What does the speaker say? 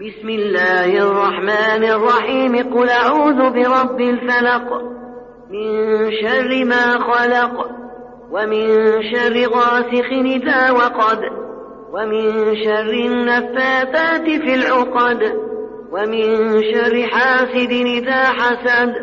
بسم الله الرحمن الرحيم. قل أعوذ برب الفلق. من شر ما خلق ومن شر غاسق إذا وقد ومن شر النفاثات في العقد ومن شر حاسد إذا حسد.